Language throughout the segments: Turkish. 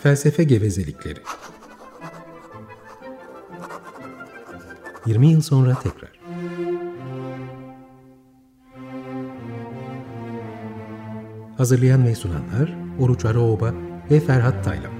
Felsefe gevezelikleri. 20 yıl sonra tekrar. Hazırlayan ve sunanlar Oruç Araoba ve Ferhat Taylan.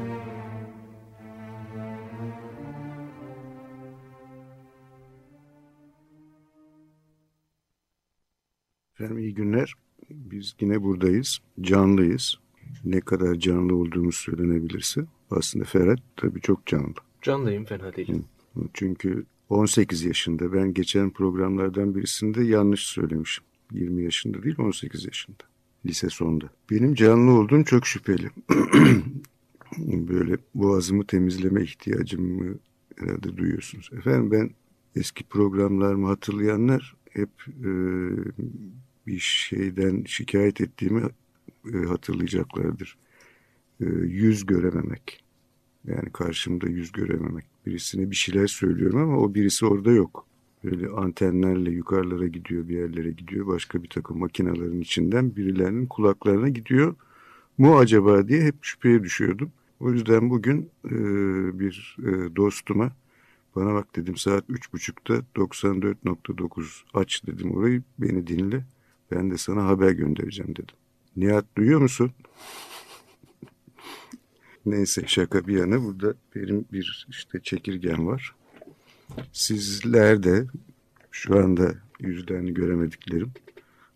Efendim iyi günler. Biz yine buradayız. Canlıyız. Ne kadar canlı olduğumuz söylenebilirse. Aslında Ferhat tabii çok canlı. Canlıyım fena değilim. Çünkü 18 yaşında. Ben geçen programlardan birisinde yanlış söylemişim. 20 yaşında değil 18 yaşında. Lise sonunda. Benim canlı olduğum çok şüpheli. Böyle boğazımı temizleme ihtiyacımı herhalde duyuyorsunuz. Efendim ben eski programlarımı hatırlayanlar hep e, bir şeyden şikayet ettiğimi e, hatırlayacaklardır. E, yüz görememek. Yani karşımda yüz görememek. Birisine bir şeyler söylüyorum ama o birisi orada yok. Böyle antenlerle yukarılara gidiyor, bir yerlere gidiyor. Başka bir takım makinelerin içinden birilerinin kulaklarına gidiyor. Mu acaba diye hep şüpheye düşüyordum. O yüzden bugün e, bir e, dostuma bana bak dedim saat üç buçukta 94.9 aç dedim orayı beni dinle. Ben de sana haber göndereceğim dedim. Nihat duyuyor musun? Neyse şaka bir yana burada benim bir işte çekirgen var. Sizler de şu anda yüzlerini göremediklerim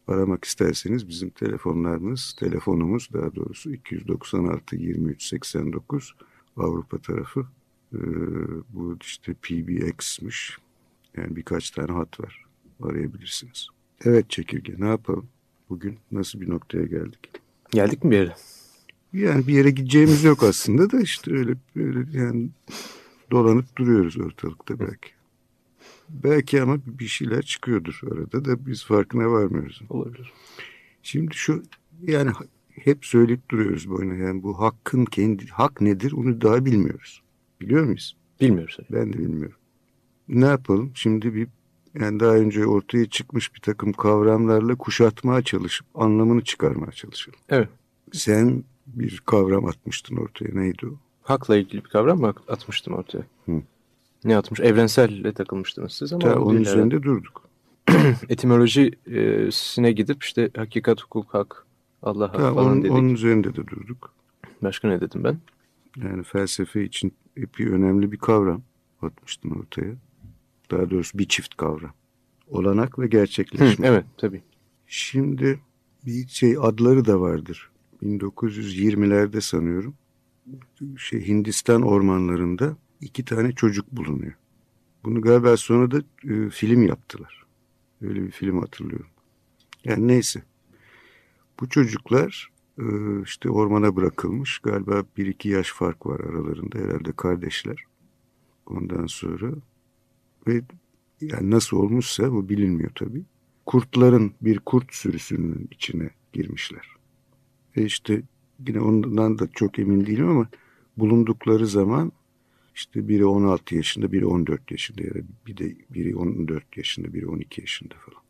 aramak isterseniz bizim telefonlarımız, telefonumuz daha doğrusu 296 23 89 Avrupa tarafı. Ee, bu işte PBX'miş. Yani birkaç tane hat var. Arayabilirsiniz. Evet çekirge ne yapalım? Bugün nasıl bir noktaya geldik? Geldik mi bir yere? Yani bir yere gideceğimiz yok aslında da işte öyle böyle yani dolanıp duruyoruz ortalıkta belki. Belki ama bir şeyler çıkıyordur arada da biz farkına varmıyoruz. Olabilir. Şimdi şu yani hep söyleyip duruyoruz boyuna yani bu hakkın kendi hak nedir onu daha bilmiyoruz. Biliyor muyuz? Bilmiyoruz. Ben de bilmiyorum. Ne yapalım? Şimdi bir yani daha önce ortaya çıkmış bir takım kavramlarla kuşatmaya çalışıp anlamını çıkarmaya çalışalım. Evet. Sen bir kavram atmıştın ortaya. Neydi o? Hakla ilgili bir kavram mı atmıştım ortaya? Hı. Ne atmış? Evrenselle takılmıştınız siz ama. Ta, onun üzerinde herhalde. durduk. Etimolojisine gidip işte hakikat, hukuk, hak, Allah hak Ta, falan onun, dedik. onun üzerinde de durduk. Başka ne dedim ben? Yani felsefe için epey önemli bir kavram atmıştın ortaya. Daha doğrusu bir çift kavram. Olanak ve Hı, gerçekleşme. evet tabii. Şimdi bir şey adları da vardır. 1920'lerde sanıyorum. Şey Hindistan ormanlarında iki tane çocuk bulunuyor. Bunu galiba sonra da e, film yaptılar. Öyle bir film hatırlıyorum. Yani neyse. Bu çocuklar e, işte ormana bırakılmış. Galiba bir iki yaş fark var aralarında herhalde kardeşler. Ondan sonra ve yani nasıl olmuşsa bu bilinmiyor tabii. Kurtların bir kurt sürüsünün içine girmişler. Ve işte yine ondan da çok emin değilim ama bulundukları zaman işte biri 16 yaşında, biri 14 yaşında ya da bir de biri 14 yaşında, biri 12 yaşında falan.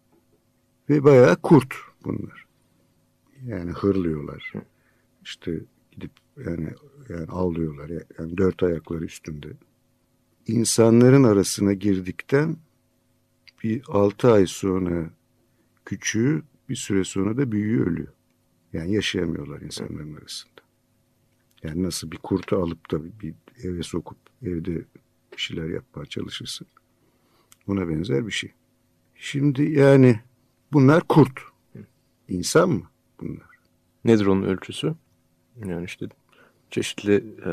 Ve bayağı kurt bunlar. Yani hırlıyorlar. İşte gidip yani yani avlıyorlar. Yani dört ayakları üstünde. İnsanların arasına girdikten bir altı ay sonra küçüğü bir süre sonra da büyüğü ölüyor. Yani yaşayamıyorlar insanların arasında. Yani nasıl bir kurtu alıp da bir eve sokup evde bir şeyler yapmaya çalışırsın. Buna benzer bir şey. Şimdi yani bunlar kurt. İnsan mı bunlar? Nedir onun ölçüsü? Yani işte çeşitli e,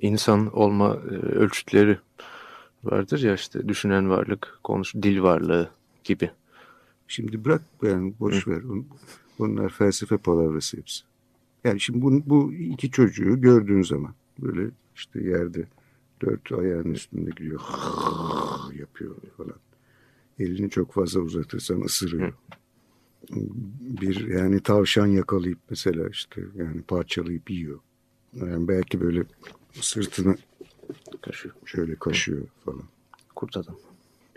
insan olma e, ölçütleri vardır ya işte düşünen varlık, konuş, dil varlığı gibi. Şimdi bırak yani boş ver. On- Onlar felsefe palavrası hepsi. Yani şimdi bu, bu iki çocuğu gördüğün zaman böyle işte yerde dört ayağın üstünde gidiyor yapıyor falan. Elini çok fazla uzatırsan ısırıyor. Bir yani tavşan yakalayıp mesela işte yani parçalayıp yiyor. Yani belki böyle sırtını Kaşıyor. şöyle kaşıyor falan. Kurt adam.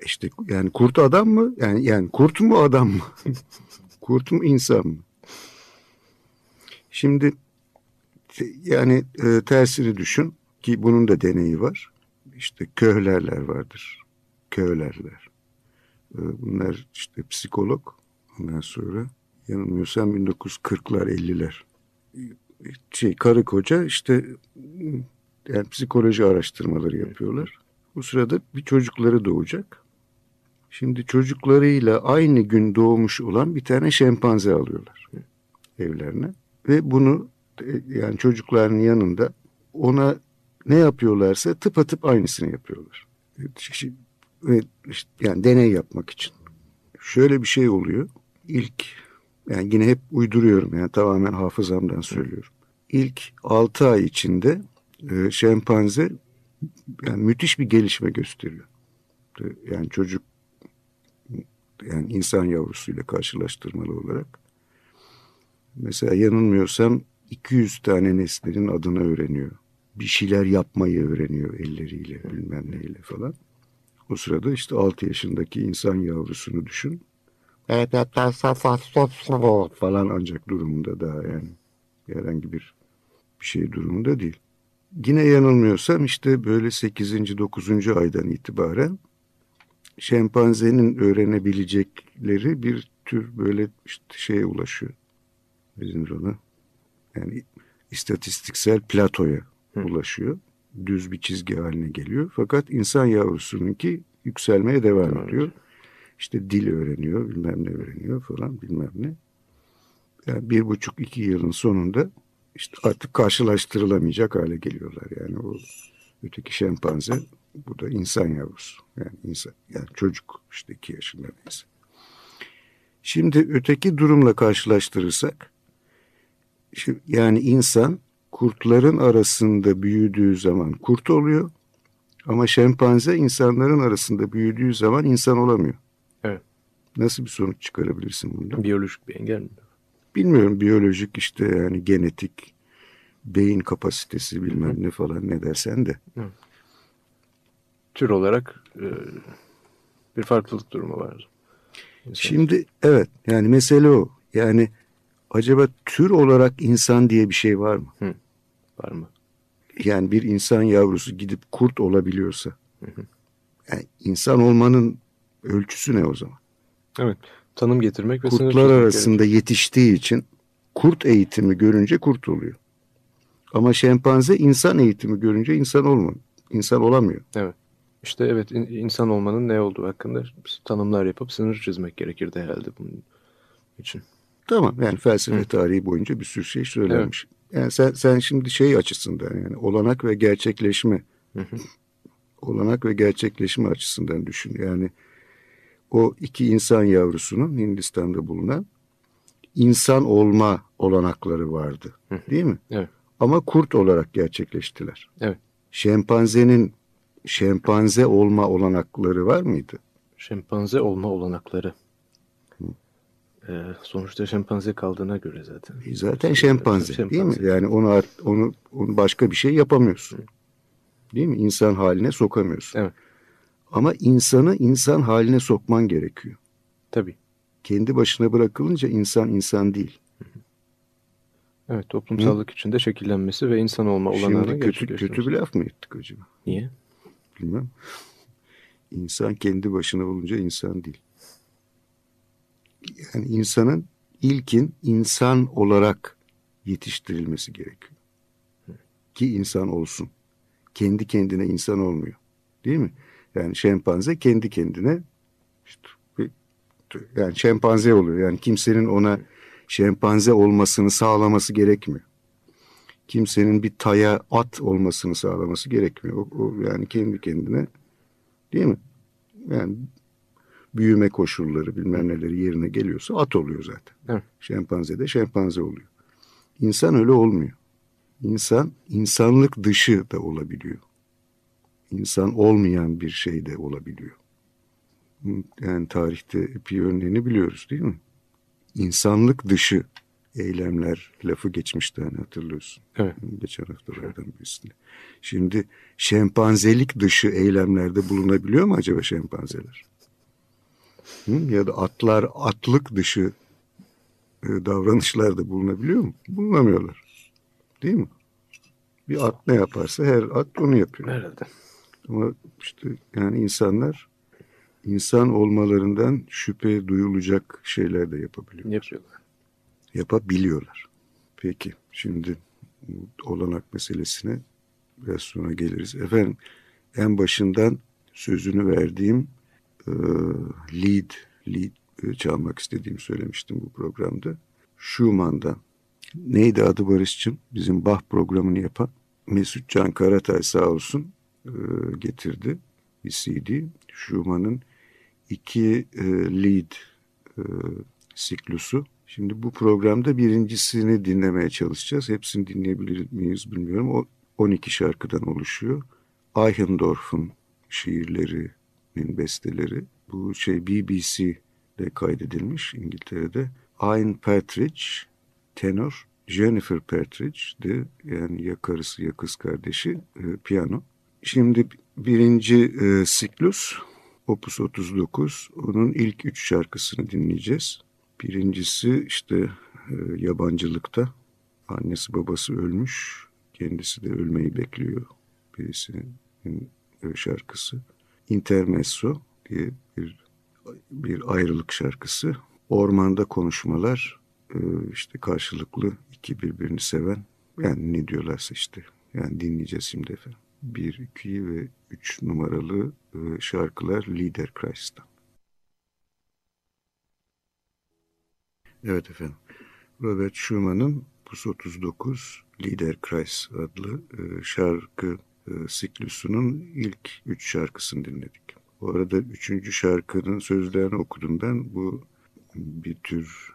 İşte yani kurt adam mı? Yani yani kurt mu adam mı? kurt mu insan mı? Şimdi Yani e, tersini düşün ki bunun da deneyi var. İşte köhlerler vardır. Köhlerler. E, bunlar işte psikolog. Ondan sonra yanılmıyorsam 1940'lar 50'ler. Şey, karı koca işte yani psikoloji araştırmaları yapıyorlar. Bu sırada bir çocukları doğacak. Şimdi çocuklarıyla aynı gün doğmuş olan bir tane şempanze alıyorlar evlerine. Ve bunu yani çocukların yanında ona ne yapıyorlarsa tıpatıp aynısını yapıyorlar. Yani deney yapmak için. Şöyle bir şey oluyor. İlk yani yine hep uyduruyorum yani tamamen hafızamdan söylüyorum. İlk 6 ay içinde e, şempanze yani müthiş bir gelişme gösteriyor. Yani çocuk yani insan yavrusuyla karşılaştırmalı olarak. Mesela yanılmıyorsam 200 tane nesnenin adını öğreniyor. Bir şeyler yapmayı öğreniyor elleriyle bilmem neyle falan. O sırada işte 6 yaşındaki insan yavrusunu düşün. falan ancak durumunda daha yani herhangi bir bir şey durumunda değil. Yine yanılmıyorsam işte böyle 8. 9. aydan itibaren şempanzenin öğrenebilecekleri bir tür böyle işte şeye ulaşıyor. Denir ona? Yani istatistiksel platoya Hı. ulaşıyor. Düz bir çizgi haline geliyor. Fakat insan yavrusununki yükselmeye devam evet. ediyor. İşte dil öğreniyor, bilmem ne öğreniyor falan bilmem ne. Yani bir buçuk iki yılın sonunda işte artık karşılaştırılamayacak hale geliyorlar. Yani o öteki şempanze bu da insan yavrusu. Yani insan yani çocuk işte iki yaşında neyse. Şimdi öteki durumla karşılaştırırsak yani insan kurtların arasında büyüdüğü zaman kurt oluyor. Ama şempanze insanların arasında büyüdüğü zaman insan olamıyor. Evet. Nasıl bir sonuç çıkarabilirsin bundan? Biyolojik bir engel mi? Bilmiyorum biyolojik işte yani genetik, beyin kapasitesi bilmem ne falan ne dersen de. Hı. Tür olarak e, bir farklılık durumu var. İnsan. Şimdi evet yani mesele o. Yani acaba tür olarak insan diye bir şey var mı? Hı. Var mı? Yani bir insan yavrusu gidip kurt olabiliyorsa. Hı hı. Yani insan olmanın ölçüsü ne o zaman? Evet. Tanım getirmek ve Kurtlar arasında gerekir. yetiştiği için kurt eğitimi görünce kurt oluyor. Ama şempanze insan eğitimi görünce insan olmuyor. İnsan olamıyor. Evet. İşte evet insan olmanın ne olduğu hakkında tanımlar yapıp sınır çizmek gerekirdi herhalde bunun için. Tamam yani felsefe Hı. tarihi boyunca bir sürü şey söylenmiş. Evet. Yani sen, sen şimdi şey açısından yani olanak ve gerçekleşme Hı olanak ve gerçekleşme açısından düşün. Yani o iki insan yavrusunun Hindistan'da bulunan insan olma olanakları vardı. Değil mi? Evet. Ama kurt olarak gerçekleştiler. Evet. Şempanzenin şempanze olma olanakları var mıydı? Şempanze olma olanakları. Ee, sonuçta şempanze kaldığına göre zaten. E zaten şempanze, şempanze değil mi? Yani onu, onu, onu başka bir şey yapamıyorsun. Değil mi? İnsan haline sokamıyorsun. Evet. Ama insanı insan haline sokman gerekiyor. Tabii. Kendi başına bırakılınca insan insan değil. Evet toplumsallık Hı? içinde şekillenmesi ve insan olma olanağına Şimdi kötü, kötü bir laf mı ettik acaba? Niye? Bilmem. İnsan kendi başına olunca insan değil. Yani insanın ilkin insan olarak yetiştirilmesi gerekiyor. Ki insan olsun. Kendi kendine insan olmuyor. Değil mi? Yani şempanze kendi kendine işte, yani şempanze oluyor. Yani kimsenin ona şempanze olmasını sağlaması gerekmiyor. Kimsenin bir taya at olmasını sağlaması gerekmiyor. O, o yani kendi kendine değil mi? Yani büyüme koşulları bilmem neleri yerine geliyorsa at oluyor zaten. Evet. Şempanze de şempanze oluyor. İnsan öyle olmuyor. İnsan insanlık dışı da olabiliyor insan olmayan bir şey de olabiliyor. Yani tarihte epey örneğini biliyoruz değil mi? İnsanlık dışı eylemler lafı geçmişti hani hatırlıyorsun. Evet. Geçen haftalardan birisinde. Şimdi şempanzelik dışı eylemlerde bulunabiliyor mu acaba şempanzeler? Hı? Ya da atlar atlık dışı e, davranışlarda bulunabiliyor mu? Bulunamıyorlar. Değil mi? Bir at ne yaparsa her at onu yapıyor. Herhalde. Ama işte yani insanlar insan olmalarından şüphe duyulacak şeyler de yapabiliyor. Yapıyorlar. Yapabiliyorlar. Peki şimdi olanak meselesine biraz sonra geliriz. Efendim en başından sözünü verdiğim e, lead, lead e, çalmak istediğimi söylemiştim bu programda. Schumann'dan. Neydi adı Barış'cığım? Bizim Bach programını yapan Mesut Can Karatay sağ olsun getirdi bir CD. Schumann'ın iki e, lead e, siklusu. Şimdi bu programda birincisini dinlemeye çalışacağız. Hepsini dinleyebilir miyiz bilmiyorum. O 12 şarkıdan oluşuyor. Eichendorff'un şiirlerinin besteleri. Bu şey BBC'de kaydedilmiş İngiltere'de. Ian Partridge, tenor. Jennifer Partridge de yani ya karısı ya kız kardeşi e, piyano. Şimdi birinci e, siklus Opus 39. Onun ilk üç şarkısını dinleyeceğiz. Birincisi işte e, yabancılıkta. Annesi babası ölmüş. Kendisi de ölmeyi bekliyor. Birisinin e, şarkısı. Intermesso diye bir, bir ayrılık şarkısı. Ormanda konuşmalar. E, işte karşılıklı iki birbirini seven. Yani ne diyorlarsa işte. Yani dinleyeceğiz şimdi efendim. 1, 2 ve 3 numaralı e, şarkılar Lieder Kreis'tan. Evet efendim. Robert Schumann'ın Pus 39 Lieder Kreis adlı e, şarkı e, siklusunun ilk üç şarkısını dinledik. Bu arada üçüncü şarkının sözlerini okudum ben. Bu bir tür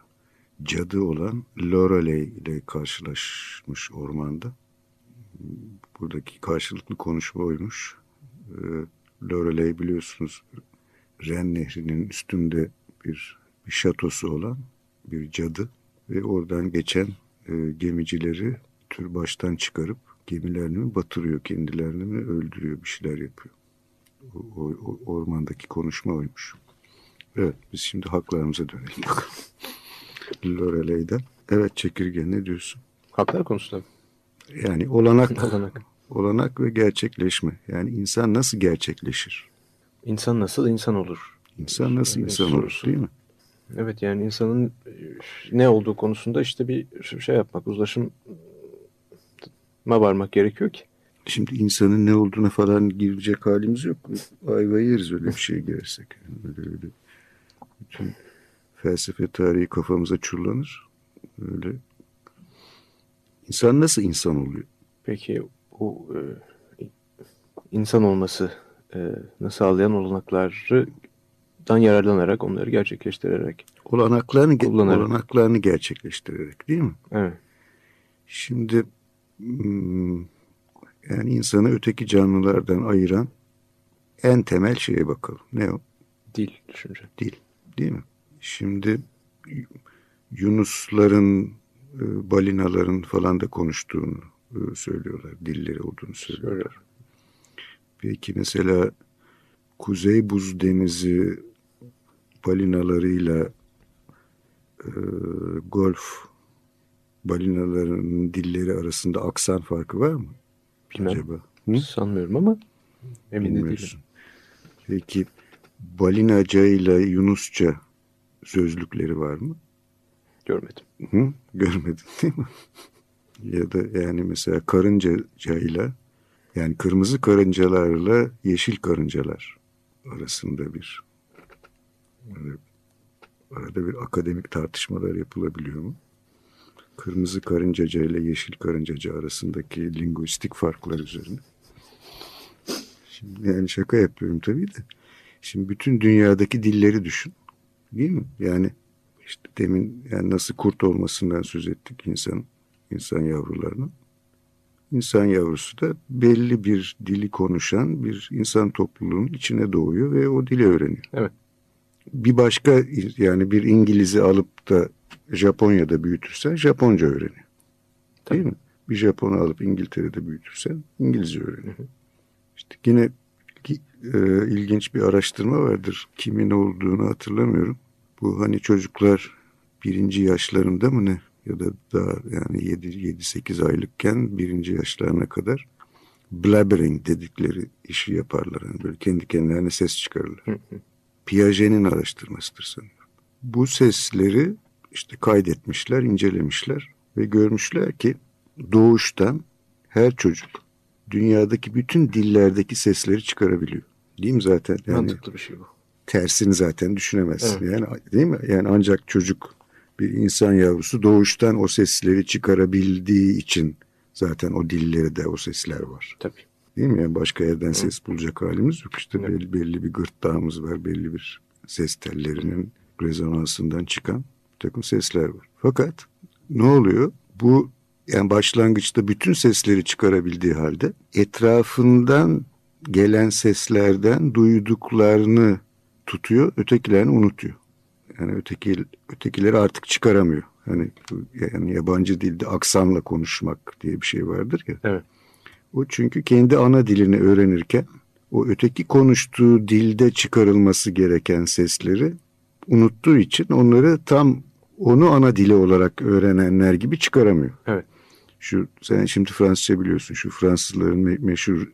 cadı olan Lorelei ile karşılaşmış ormanda buradaki karşılıklı konuşma oymuş. E, Lorelei biliyorsunuz Ren Nehri'nin üstünde bir, bir şatosu olan bir cadı ve oradan geçen e, gemicileri tür baştan çıkarıp gemilerini mi batırıyor, kendilerini mi öldürüyor, bir şeyler yapıyor. O, o, o ormandaki konuşma oymuş. Evet, biz şimdi haklarımıza dönelim bakalım. Lorelei'den. Evet Çekirge ne diyorsun? Haklar konusunda. Yani olanak, olanak. olanak ve gerçekleşme. Yani insan nasıl gerçekleşir? İnsan nasıl insan olur? İnsan nasıl insan olur değil mi? Evet yani insanın e, ne olduğu konusunda işte bir şey yapmak, uzlaşıma varmak gerekiyor ki. Şimdi insanın ne olduğuna falan girecek halimiz yok. Ayva yeriz öyle bir şey girersek. Öyle öyle. Bütün felsefe tarihi kafamıza çullanır. Öyle. İnsan nasıl insan oluyor? Peki bu e, insan olması e, sağlayan olanaklardan yararlanarak onları gerçekleştirerek olanaklarını kullanarak. olanaklarını gerçekleştirerek değil mi? Evet. Şimdi hmm, yani insanı öteki canlılardan ayıran en temel şeye bakalım. Ne o? Dil, düşünce. Dil, değil mi? Şimdi Yunusların, e, balinaların falan da konuştuğunu e, söylüyorlar. Dilleri olduğunu söylüyorlar. Peki mesela Kuzey Buz Denizi balinalarıyla e, golf balinalarının dilleri arasında aksan farkı var mı? Bilmem. Acaba? Hı? Sanmıyorum ama emin değilim. Peki balinaca ile Yunusça sözlükleri var mı? Görmedim. Hı? Görmedin değil mi? ya da yani mesela karıncayla yani kırmızı karıncalarla yeşil karıncalar arasında bir arada bir akademik tartışmalar yapılabiliyor mu? Kırmızı karıncaca ile yeşil karıncaca arasındaki linguistik farklar üzerine. Şimdi yani şaka yapıyorum tabii de. Şimdi bütün dünyadaki dilleri düşün. Değil mi? Yani işte demin yani nasıl kurt olmasından söz ettik insan, insan yavrularının. İnsan yavrusu da belli bir dili konuşan bir insan topluluğunun içine doğuyor ve o dili öğreniyor. Evet. Bir başka yani bir İngiliz'i alıp da Japonya'da büyütürsen Japonca öğreniyor. Tabii. Değil mi? Bir Japon'u alıp İngiltere'de büyütürsen İngilizce öğreniyor. Hı hı. İşte yine e, ilginç bir araştırma vardır. Kimin olduğunu hatırlamıyorum. Bu hani çocuklar birinci yaşlarında mı ne ya da daha yani 7-8 aylıkken birinci yaşlarına kadar blabbering dedikleri işi yaparlar. Yani böyle kendi kendilerine ses çıkarırlar. Piaget'in araştırmasıdır sanıyorum. Bu sesleri işte kaydetmişler, incelemişler ve görmüşler ki doğuştan her çocuk dünyadaki bütün dillerdeki sesleri çıkarabiliyor. Değil mi zaten? Yani, Mantıklı bir şey bu. Tersini zaten düşünemezsin. Evet. Yani değil mi? Yani ancak çocuk bir insan yavrusu doğuştan o sesleri çıkarabildiği için zaten o dilleri de o sesler var. Tabii. Değil mi? Yani başka yerden ses bulacak halimiz yok. İşte belli, belli bir gırtlağımız var. Belli bir ses tellerinin rezonansından çıkan bir takım sesler var. Fakat ne oluyor? Bu yani başlangıçta bütün sesleri çıkarabildiği halde etrafından gelen seslerden duyduklarını tutuyor, ötekilerini unutuyor. Yani öteki ötekileri artık çıkaramıyor. Hani yani yabancı dilde aksanla konuşmak diye bir şey vardır ya. Evet. O çünkü kendi ana dilini öğrenirken o öteki konuştuğu dilde çıkarılması gereken sesleri unuttuğu için onları tam onu ana dili olarak öğrenenler gibi çıkaramıyor. Evet. Şu sen şimdi Fransızca biliyorsun. Şu Fransızların me meşhur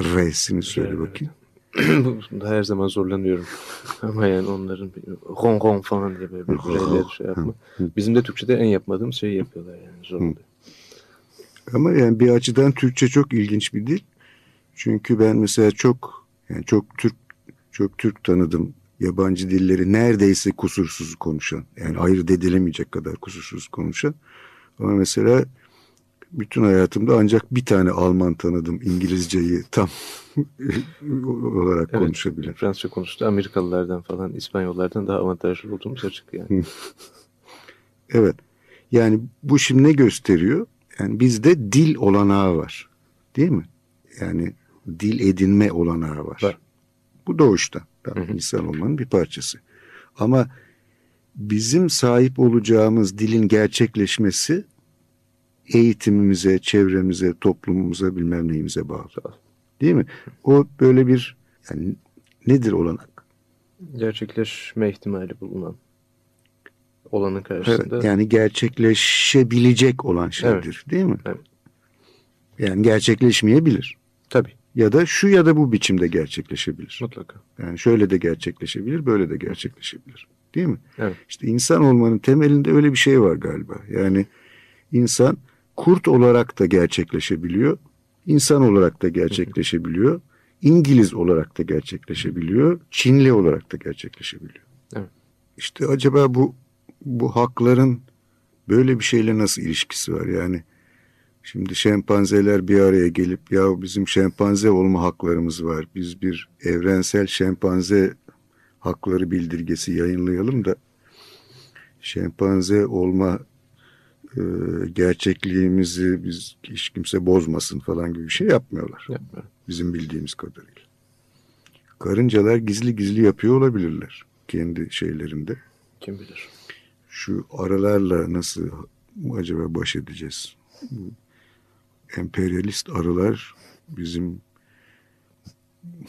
R'sini söyle evet, bakayım. Her zaman zorlanıyorum. Ama yani onların ron ron falan diye böyle bir şey yapma. Bizim de Türkçe'de en yapmadığımız şeyi yapıyorlar yani zor oluyor. Ama yani bir açıdan Türkçe çok ilginç bir dil. Çünkü ben mesela çok yani çok Türk çok Türk tanıdım. Yabancı dilleri neredeyse kusursuz konuşan. Yani ayırt edilemeyecek kadar kusursuz konuşan. Ama mesela bütün hayatımda ancak bir tane Alman tanıdım İngilizceyi tam olarak evet, konuşabilen. Fransızca konuştu Amerikalılardan falan İspanyollardan daha avantajlı olduğumuz açık yani. evet. Yani bu şimdi ne gösteriyor? Yani bizde dil olanağı var. Değil mi? Yani dil edinme olanağı var. var. Bu doğuştan. Tamam, insan olmanın bir parçası. Ama bizim sahip olacağımız dilin gerçekleşmesi eğitimimize, çevremize, toplumumuza bilmem neyimize bağlı. Değil mi? O böyle bir yani nedir olanak? Gerçekleşme ihtimali bulunan olanın karşısında. Evet, yani gerçekleşebilecek olan şeydir evet. değil mi? Evet. Yani gerçekleşmeyebilir. Tabii. Ya da şu ya da bu biçimde gerçekleşebilir. Mutlaka. Yani şöyle de gerçekleşebilir, böyle de gerçekleşebilir. Değil mi? Evet. İşte insan olmanın temelinde öyle bir şey var galiba. Yani insan kurt olarak da gerçekleşebiliyor, insan olarak da gerçekleşebiliyor, İngiliz olarak da gerçekleşebiliyor, Çinli olarak da gerçekleşebiliyor. Evet. İşte acaba bu bu hakların böyle bir şeyle nasıl ilişkisi var? Yani şimdi şempanzeler bir araya gelip ya bizim şempanze olma haklarımız var. Biz bir evrensel şempanze hakları bildirgesi yayınlayalım da şempanze olma e, gerçekliğimizi biz hiç kimse bozmasın falan gibi bir şey yapmıyorlar. Yapmıyor. Bizim bildiğimiz kadarıyla. Karıncalar gizli gizli yapıyor olabilirler kendi şeylerinde. Kim bilir. Şu aralarla nasıl acaba baş edeceğiz? Emperyalist arılar bizim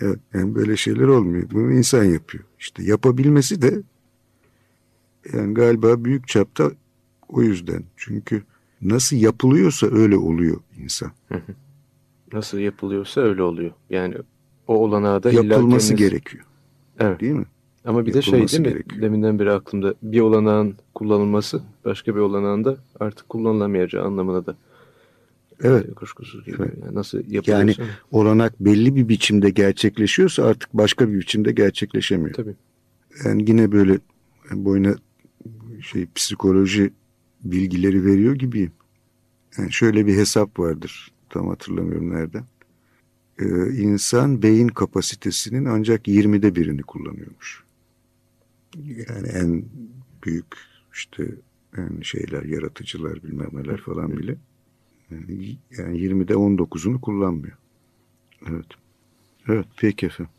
evet, yani böyle şeyler olmuyor. Bunu insan yapıyor. İşte yapabilmesi de yani galiba büyük çapta o yüzden. Çünkü nasıl yapılıyorsa öyle oluyor insan. Nasıl yapılıyorsa öyle oluyor. Yani o olanağı da yapılması kendiniz... gerekiyor. Evet. Değil mi? Ama bir yapılması de şey değil mi? Gerekiyor. Deminden beri aklımda bir olanağın kullanılması başka bir olanağın da artık kullanılamayacağı anlamına da Evet. Kuşkusuz geliyor. Evet. Yani nasıl yapılıyorsa. Yani olanak belli bir biçimde gerçekleşiyorsa artık başka bir biçimde gerçekleşemiyor. Tabii. Yani yine böyle boyuna şey psikoloji bilgileri veriyor gibiyim. Yani şöyle bir hesap vardır. Tam hatırlamıyorum nereden. Ee, insan beyin kapasitesinin ancak 20'de birini kullanıyormuş. Yani en büyük işte yani şeyler, yaratıcılar bilmem neler falan bile. Yani, yani 20'de 19'unu kullanmıyor. Evet. Evet peki efendim.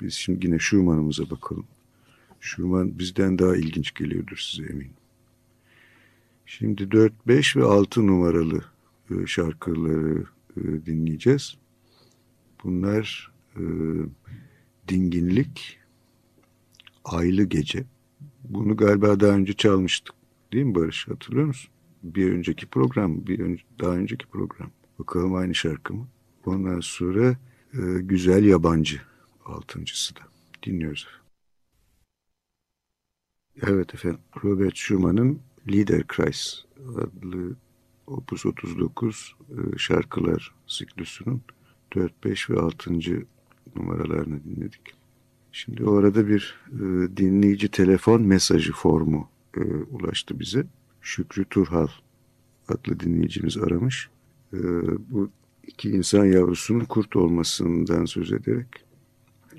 Biz şimdi yine Schumann'ımıza bakalım. Schumann bizden daha ilginç geliyordur size eminim. Şimdi 4, 5 ve 6 numaralı e, şarkıları e, dinleyeceğiz. Bunlar e, Dinginlik, Aylı Gece, Bunu galiba daha önce çalmıştık. Değil mi Barış? Hatırlıyor musun? Bir önceki program, bir ön, daha önceki program. Bakalım aynı şarkı mı? Ondan sonra e, Güzel Yabancı altıncısı da. Dinliyoruz efendim. Evet efendim. Robert Schumann'ın Liederkreis adlı Opus 39 e, şarkılar siklusunun 4, 5 ve 6. numaralarını dinledik. Şimdi o arada bir e, dinleyici telefon mesajı formu e, ulaştı bize. Şükrü Turhal adlı dinleyicimiz aramış. Bu iki insan yavrusunun kurt olmasından söz ederek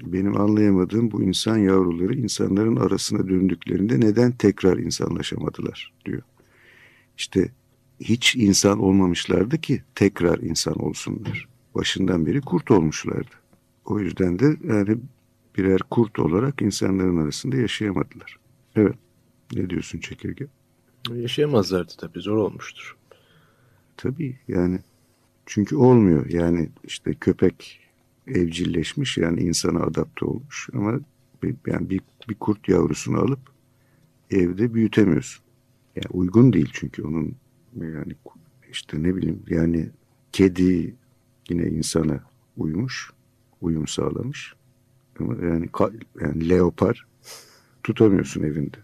benim anlayamadığım bu insan yavruları insanların arasına döndüklerinde neden tekrar insanlaşamadılar diyor. İşte hiç insan olmamışlardı ki tekrar insan olsunlar. Başından beri kurt olmuşlardı. O yüzden de yani birer kurt olarak insanların arasında yaşayamadılar. Evet. Ne diyorsun çekirge? Yaşayamazlardı tabii. Zor olmuştur. Tabii yani çünkü olmuyor. Yani işte köpek evcilleşmiş yani insana adapte olmuş ama bir, yani bir, bir kurt yavrusunu alıp evde büyütemiyorsun. Yani uygun değil çünkü onun yani işte ne bileyim yani kedi yine insana uymuş, uyum sağlamış. Ama yani, yani leopar tutamıyorsun evinde.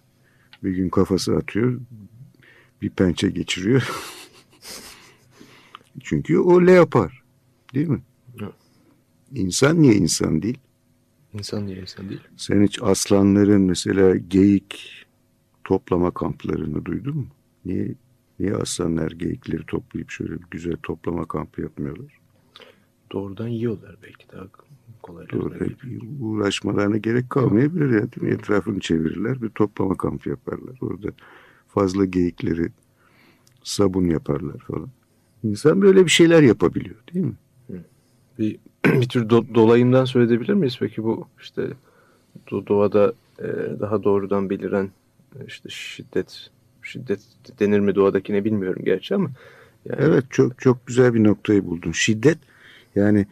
Bir gün kafası atıyor, bir pençe geçiriyor. Çünkü o leopar. Değil mi? İnsan niye insan değil? İnsan niye insan değil? Sen hiç aslanların mesela geyik toplama kamplarını duydun mu? Niye niye aslanlar geyikleri toplayıp şöyle bir güzel toplama kampı yapmıyorlar? Doğrudan yiyorlar belki daha kolay. Doğru, uğraşmalarına gerek kalmayabilir ya değil mi? Etrafını çevirirler bir toplama kampı yaparlar. Orada fazla geyikleri sabun yaparlar falan. İnsan böyle bir şeyler yapabiliyor değil mi? Bir, bir tür do, dolayımdan söyleyebilir miyiz peki bu işte do, doğada e, daha doğrudan beliren işte şiddet şiddet denir mi doğadakine bilmiyorum gerçi ama yani... Evet çok çok güzel bir noktayı buldun. Şiddet yani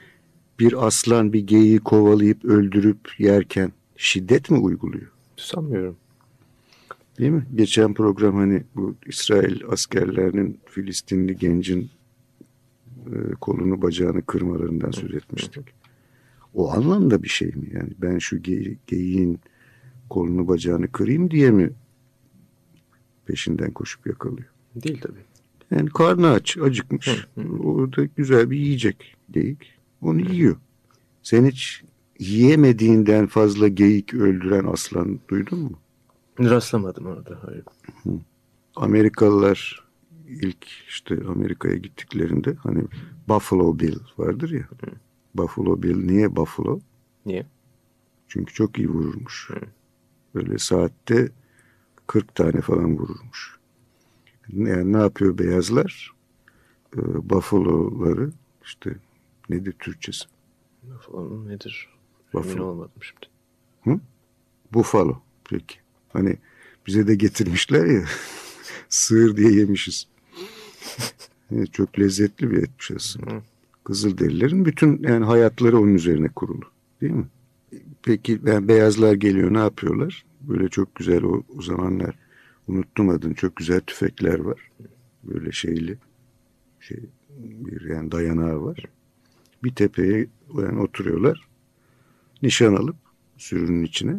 bir aslan bir geyiği kovalayıp öldürüp yerken şiddet mi uyguluyor? Sanmıyorum. Değil mi? Geçen program hani bu İsrail askerlerinin Filistinli gencin e, kolunu bacağını kırmalarından söz etmiştik. O anlamda bir şey mi? Yani ben şu ge geyiğin kolunu bacağını kırayım diye mi peşinden koşup yakalıyor? Değil tabii. Yani karnı aç, acıkmış. Hı, hı. Orada güzel bir yiyecek geyik. Onu yiyor. Sen hiç yiyemediğinden fazla geyik öldüren aslan duydun mu? Rastlamadım orada, hayır. Hı. Amerikalılar ilk işte Amerika'ya gittiklerinde hani Buffalo Bill vardır ya. Hı. Buffalo Bill niye Buffalo? Niye? Çünkü çok iyi vururmuş. Hı. Böyle saatte 40 tane falan vururmuş. Yani ne yapıyor beyazlar? Ee, Buffalo'ları işte nedir Türkçesi? Buffalo nedir? Buffalo. Emin olmadım şimdi. Hı? Buffalo. Peki. Hani bize de getirmişler ya sığır diye yemişiz. evet, çok lezzetli bir etmiş aslında. Kızılderililerin bütün yani hayatları onun üzerine kurulu. Değil mi? Peki yani beyazlar geliyor ne yapıyorlar? Böyle çok güzel o, o zamanlar unuttum adını çok güzel tüfekler var. Böyle şeyli şey bir yani dayanağı var. Bir tepeye yani oturuyorlar. Nişan alıp sürünün içine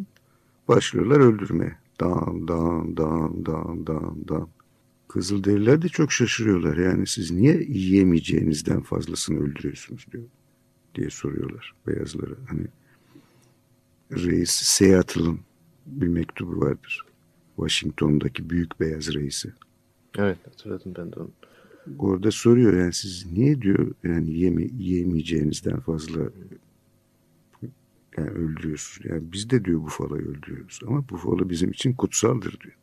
başlıyorlar öldürmeye. Dağın, dağın, dağın, dağın, dağın, dağın. Kızılderililer de çok şaşırıyorlar. Yani siz niye yiyemeyeceğinizden fazlasını öldürüyorsunuz diyor diye soruyorlar beyazlara. Hani reis Seattle'ın bir mektubu vardır. Washington'daki büyük beyaz reisi. Evet hatırladım ben de onu. Orada soruyor yani siz niye diyor yani yeme, yiyemeyeceğinizden fazla yani öldürüyorsunuz. Yani biz de diyor bufaloyu öldürüyoruz ama bufalo bizim için kutsaldır diyor.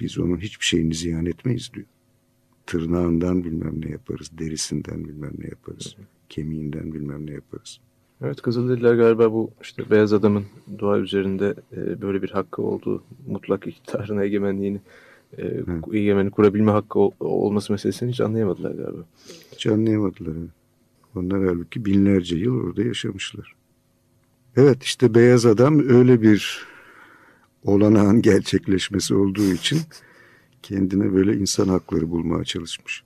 Biz onun hiçbir şeyini ziyan etmeyiz diyor. Tırnağından bilmem ne yaparız, derisinden bilmem ne yaparız, kemiğinden bilmem ne yaparız. Evet Kızılderililer galiba bu işte beyaz adamın doğa üzerinde e, böyle bir hakkı olduğu mutlak iktidarına egemenliğini e, egemeni kurabilme hakkı ol, olması meselesini hiç anlayamadılar galiba. Hiç anlayamadılar. Onlar halbuki binlerce yıl orada yaşamışlar. Evet işte beyaz adam öyle bir olanağın gerçekleşmesi olduğu için kendine böyle insan hakları bulmaya çalışmış.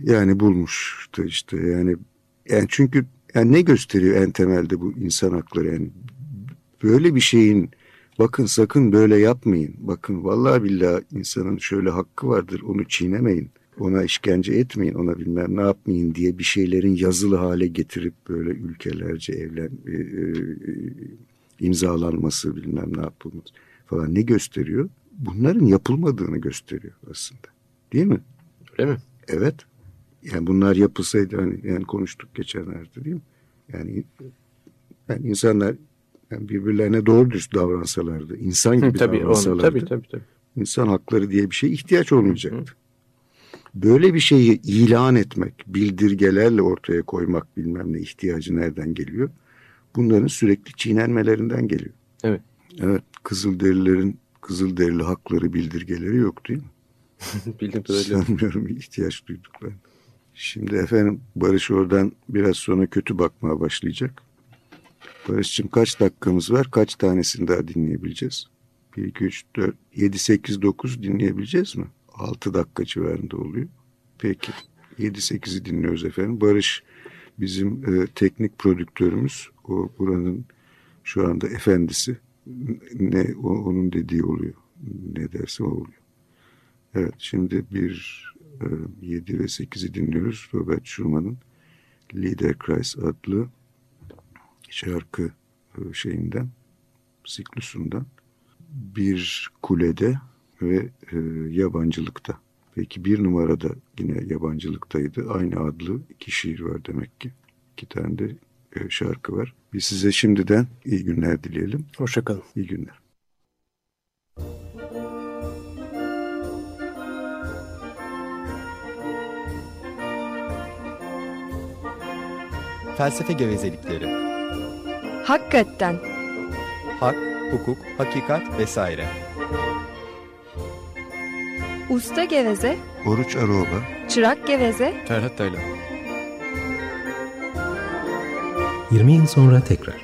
Yani bulmuş da işte yani yani çünkü yani ne gösteriyor en temelde bu insan hakları yani böyle bir şeyin bakın sakın böyle yapmayın. Bakın vallahi billahi insanın şöyle hakkı vardır onu çiğnemeyin. Ona işkence etmeyin, ona bilmem ne yapmayın diye bir şeylerin yazılı hale getirip böyle ülkelerce evlen e, e, imzalanması bilmem ne yapılması falan ne gösteriyor? Bunların yapılmadığını gösteriyor aslında. Değil mi? Öyle mi? Evet. Yani bunlar yapılsaydı hani yani konuştuk geçenlerde değil mi? Yani yani insanlar yani birbirlerine doğru dürüst davransalardı, insan gibi tabii, davransalardı, onu, tabii, tabii, tabii. insan hakları diye bir şeye ihtiyaç olmayacaktı. Böyle bir şeyi ilan etmek, bildirgelerle ortaya koymak bilmem ne ihtiyacı nereden geliyor? Bunların sürekli çiğnenmelerinden geliyor. Evet. Evet, Kızılderililerin Kızılderili hakları bildirgeleri yok değil mi? Bildim kadarıyla. Sanmıyorum ihtiyaç duyduklarını. Şimdi efendim Barış oradan biraz sonra kötü bakmaya başlayacak. Barış'cığım kaç dakikamız var? Kaç tanesini daha dinleyebileceğiz? 1, 2, 3, 4, 7, 8, 9 dinleyebileceğiz mi? 6 dakika civarında oluyor. Peki. 7-8'i dinliyoruz efendim. Barış bizim e, teknik prodüktörümüz. O buranın şu anda efendisi. Ne o, onun dediği oluyor. Ne derse o oluyor. Evet şimdi bir e, 7 ve 8'i dinliyoruz. Robert Schumann'ın Liederkreis adlı şarkı e, şeyinden, siklusundan bir kulede ve e, yabancılıkta. Peki bir numarada yine yabancılıktaydı. Aynı adlı iki şiir var demek ki. İki tane de e, şarkı var. Biz size şimdiden iyi günler dileyelim. Hoşçakalın. İyi günler. Felsefe gevezelikleri. Hakikaten. Hak, hukuk, hakikat vesaire. Usta geveze, Oruç Aroba çırak geveze, Ferhat Taylan. 20 yıl sonra tekrar.